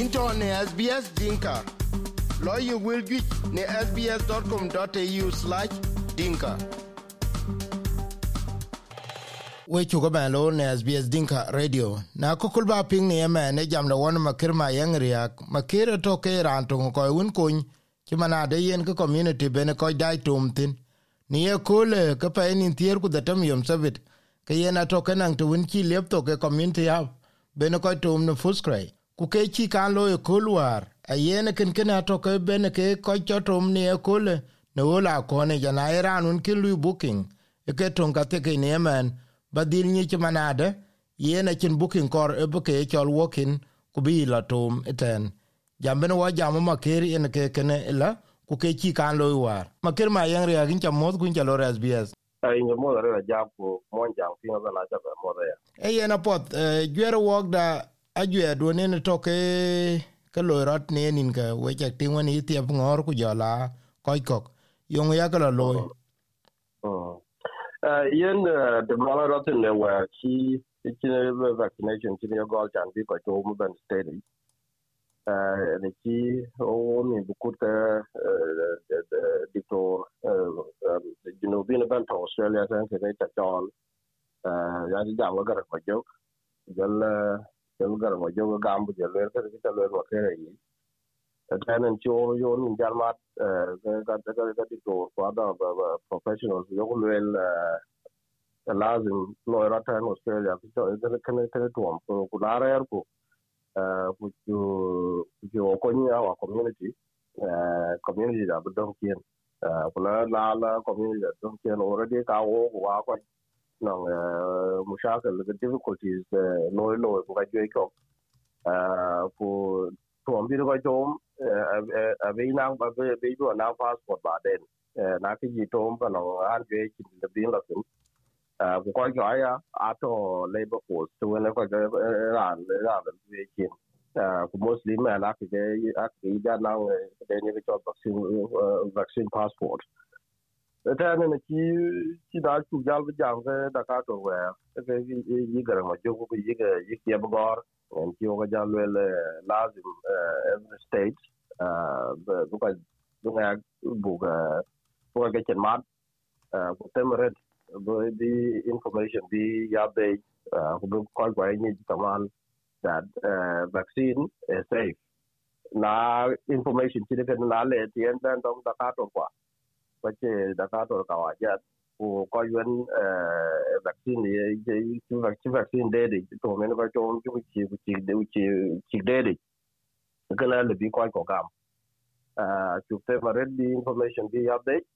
into ne SBS Dinka. Lawyer will get ne sbs.com.au slash dinka. We chuko ban lo ne SBS Dinka Radio. Na kukul ba ping ne yama ne jam na wana makir ma yang riak. Makir to ke ran to ko un kun. mana de yen ke community bene ko dai tum tin. Ni ye kule ke pa en tier ku datam yom sabit. Ke yen ato kenang to win ki lep to ke community hub. Bene ko tum ne fuskrai ku ke chi kan lo e kol war a yen ken ken ato ke ben ke ko chotom ni e kol ne ola kone jana iran un kin lu booking. E ke ton ka te ke ne man. Badil ni chi manade. Yene chin booking kor e bu ke chol wokin. Ku bi la tom eten jamben wa jamu ma ker en ke ken la. Ku ke chi kan lo war. Ma ker ma yang ria gin chamot kun jalo sbs nyo mo re ja ko mo jang fi na na ba mo re e yena pot jwer wok da ajue duone ne to ke ke loirat ne nin ka we cha ting woni tiep ngor ku jala koi kok yong ya kala loy oh. oh. eh, yen eh, de mala rat ne wa chi chi ne vaccination chi ne gol chan bi ko to mu ben steady ne eh, chi, o mi bu ku ka dictor you know bin ban to australia san ke ta jol uh ya ji jam gar ko jok. Jol jal gar mo jogo gambu cái wer ka cái wer wa cái yi ta nan cho yo ni cái cái ka cái cái cái to ko da professionals, yo ko wel eh, eh, lazim lo ra ta no australia cái to cái cái cái cái am ko ku la ra er ko eh, ku ku ku ko ni our community community da budon kien ku la la la community da budon kien already ka wo wa ko Uh, the difficulties loy loy ga joy ko ko to am bi ko tom a be nang ba be do na passport ba den na ki ji tom ba no an je ki de bin la tin ko ko ga ya ato labor force to ne ko ran ran be ki ko mostly ma na ki de a ki ja na de ni ko vaccine uh, vaccine passport ne na ci ci da ci jal bi jam ke da ka to we ke yi gar ma jo ko yi ke yi ke ba gor. En ci o ga jal le lazim eh, every state eh, bu ka, bu ga bu ga bu ga chen mat eh, bu tem red, bu di information bi ya be ku bu ko ko ni taman that vaccine is safe. Na information ci de na le ti en dan dong da ka to kwa wace da ka to ka waje ko ko yun vaccine ye je vaccine vaccine de de to men ko to ju ci ci de ci ci de de kala le bi ko ko gam ah ju te mare di information bi update.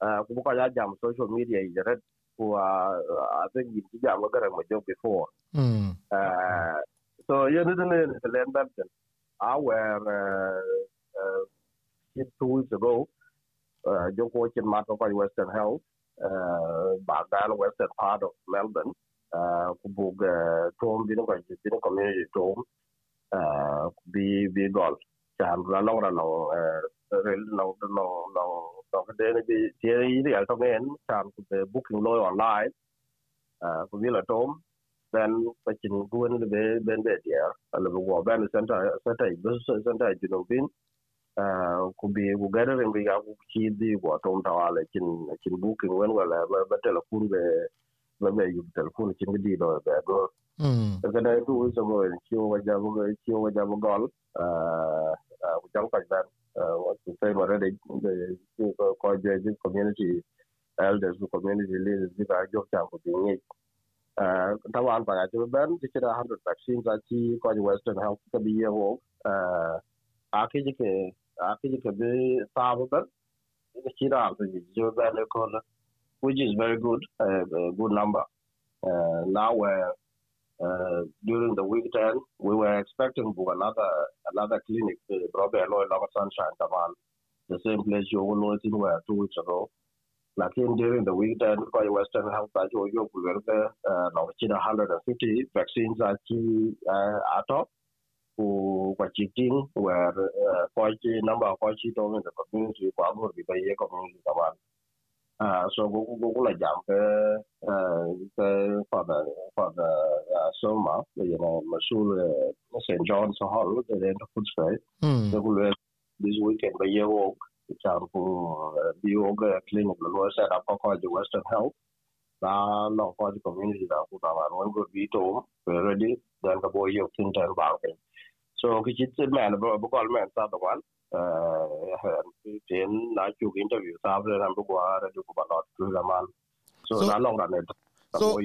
Ah ko ko ya jam social media yi red ko a te yi ci jam ga ran ma jo before. Mm ah so ye ne ne ne len ban our uh, two weeks ago Joko Chin Mato Western Health, Bagan, western part of Melbourne, Kubug, Tom, Dino Community Tom, be be golf. Chan Ranong Ranong, no, no, no, no, then the theory, the Altoman, Chan, the booking law online, Kubila Tom, then Pachin Guen, the Ben Bedia, and the War Band Center, Center, Center, you know, been. Eh, ku bi ku gade rin bi ku ci di ko tom tawala cin cin buki wen wala ba telefon be ba be yu telefon cin di do be do hmm. ka da tu so mo ci o ja bo ci o ja bo gol ku jam ka dan wa ci sai ba de de ko je ji community elders community leaders bi ba jo ta ko bi ni eh, tawal ba ga ti ben ti ra 100 vaccines ati ko western health ka bi ye ho a ke je ke could be the Kira, which is very good, uh, a good number. Uh, now we're uh, during the weekend, we were expecting another another clinic, Robert Lloyd Lava Sunshine Taman, the same place you were in where two weeks ago. Like in during the weekend, by Western Health, told you, we were there, uh, 150 vaccines are uh, at up ku kwa chiting where kwa chi number kwa chi to in the community kwa go bi ye community kawan uh so go go go la jam ke uh for the for the Soma, you know, Masul, St. John's Hall, the end of Footscray. mm So this weekend, by year walk, it's out for the yoga clinic, the lawyer set up for the Western Health. Now, no, for the community that would have one good be to we're ready, then the boy you think and banking. So, which is a man, a call man, the one. Uh, then I took interviews after and go to do about to the man. So, not long it. so-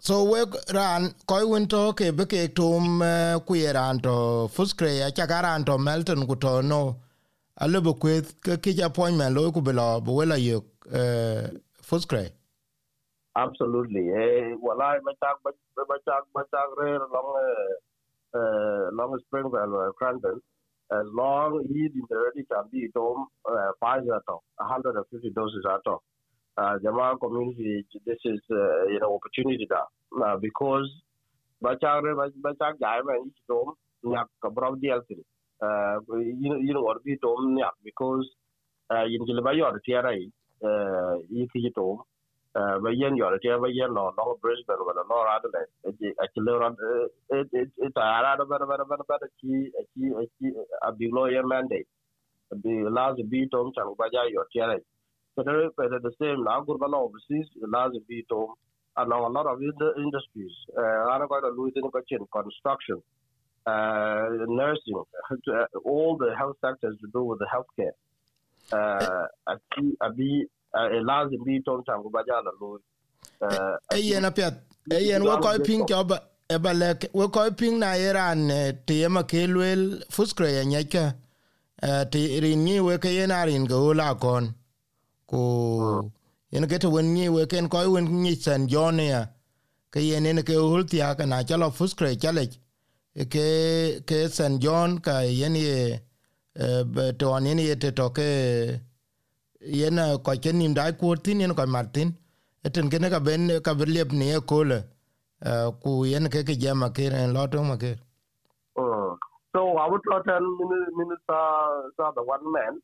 so we ran koy win to ke be ke tum ku ran to fuskre ya cha ran to melton ku to no ale bu kwet ke ki appointment lo ku bela bu wela yo uh, fuskre Absolutely. Eh, well, I bachak bachak bachak rare long uh, Long Springville and uh, Crandon, as long lead in the ready can be dome uh, five at all, 150 doses at all. Uh, Jamal community, this is uh, you know opportunity that uh, because bachar bachar jai man each dome nyak kabrov DLC. Uh, you you know what be dome nyak because uh, in Jilbayor, Tiara, uh, you can get home ba yen yɔr tɛ ba yen lɔ lɔŋ brisbane wala lɔ adelaide a ci le ran e ta ara da bana bana bana bana ci ci ci a bi lo yen mandate bi laz bi tom chan ba ja tɛ rai so but the same na gur bana overseas laz bi tom and a lot of the industries uh, ana ko da lu tin ko construction uh, nursing uh, all the health sectors to do with the healthcare uh, a bi e lazim bi tom chan ku ba ja la lu e yen apet e yen wo koy ping ko ba e ba le wo koy ping na iran te ma ke lwel fuskre ya nyaka te rin ni we ke yen arin go la kon. Ku yen ke to wen ni we ken koy wen ni san jonia ke yen ne ke ultia ka na chalo fuskre chale ke ke san jon ka yen ye to yen ye te to ke yena uh, ko chen nim dai ko tin, yen ko martin eten gene ka ben, ka berlep ni e ko le uh, ku yen ke ke jama ke en loto ma ke uh, so, i would not tell minister sa the one man.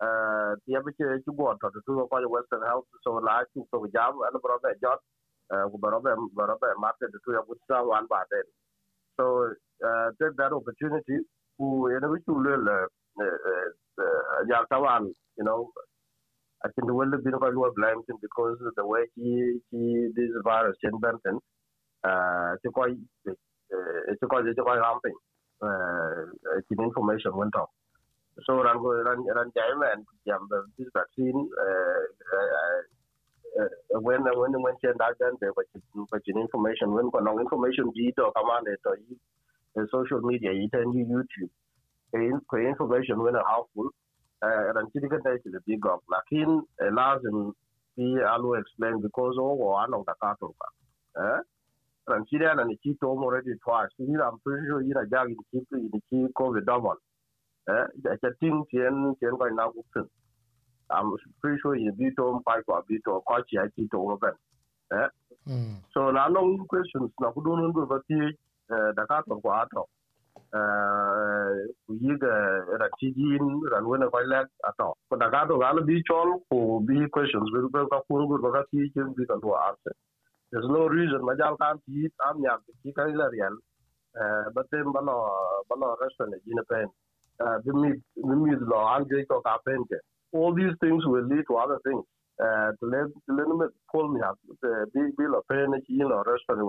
Uh the abe che chu go to to ko western health so la chu to jam, and brother jot ku brother brother, martin to ya gutsa wan ba den so uh take that opportunity ku yen we chu le ya tawan you know I think the world didn't quite blame him because of the way he, he this virus, Jane Benton, uh, it's quite, uh, it took quite, uh, it quite. Uh, the information went on. So run, run, time and jam this vaccine, uh, uh, uh, when, when, when Jane Benton, they were information, when, when information, did or commanded or social media, you turn to YouTube, the information went harmful. ranchirikete sile bigok lakin lazim fi alu explain because ogo anong da katurka eh? Ranchire ana ni chito already twice. Ni am pretty sure ina jagi ni chito ni chi covid double. Eh? Ja cha ting tien tien ko na gupin am pretty sure hmm. you to pa ko be to ko chi a chito oben eh? So na long questions. Na kudunun go bati da katurka atok ku yi ga ratijin ran wani kwallon a to ku da gado ga bi chol ku bi questions bi ko ka kun gur ka ti kin bi ka answer there's no reason. Ma jal kan ti am ya ti ka la real eh but then balo balo restaurant ji na pen bi mi bi mi lo an ge ko ka pen ke. All these things will lead to other things. Uh to let to let me pull me up. Bi bi lo pen ji restaurant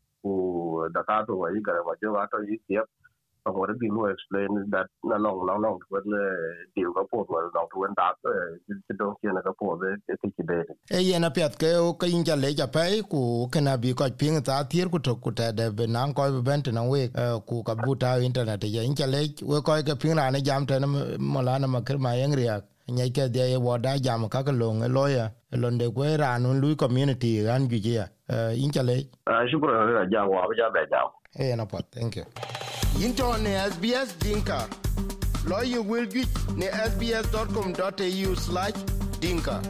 ku da ka to yi ga ga to yi ko mo bi explain that na long long long when di ga po wa long to when that ti do ki na ga de ti ki de e yen pet ke o ka yin jale ja pe ku kana bi ko ping ta tier ku to ku ta de be nan ko be bent na we ku ka buta internet ya yin jale we ko ke ping na ne jam te mo la na ma ker ma yen riak nyeke de wada jam ka ko long loya londe kwe ranu lui community ran gijia inchale shukran ra jago abja be jago eh na pat thank you. Into ne sbs dinka. Lawyer will gich ne sbs.com.au/dinka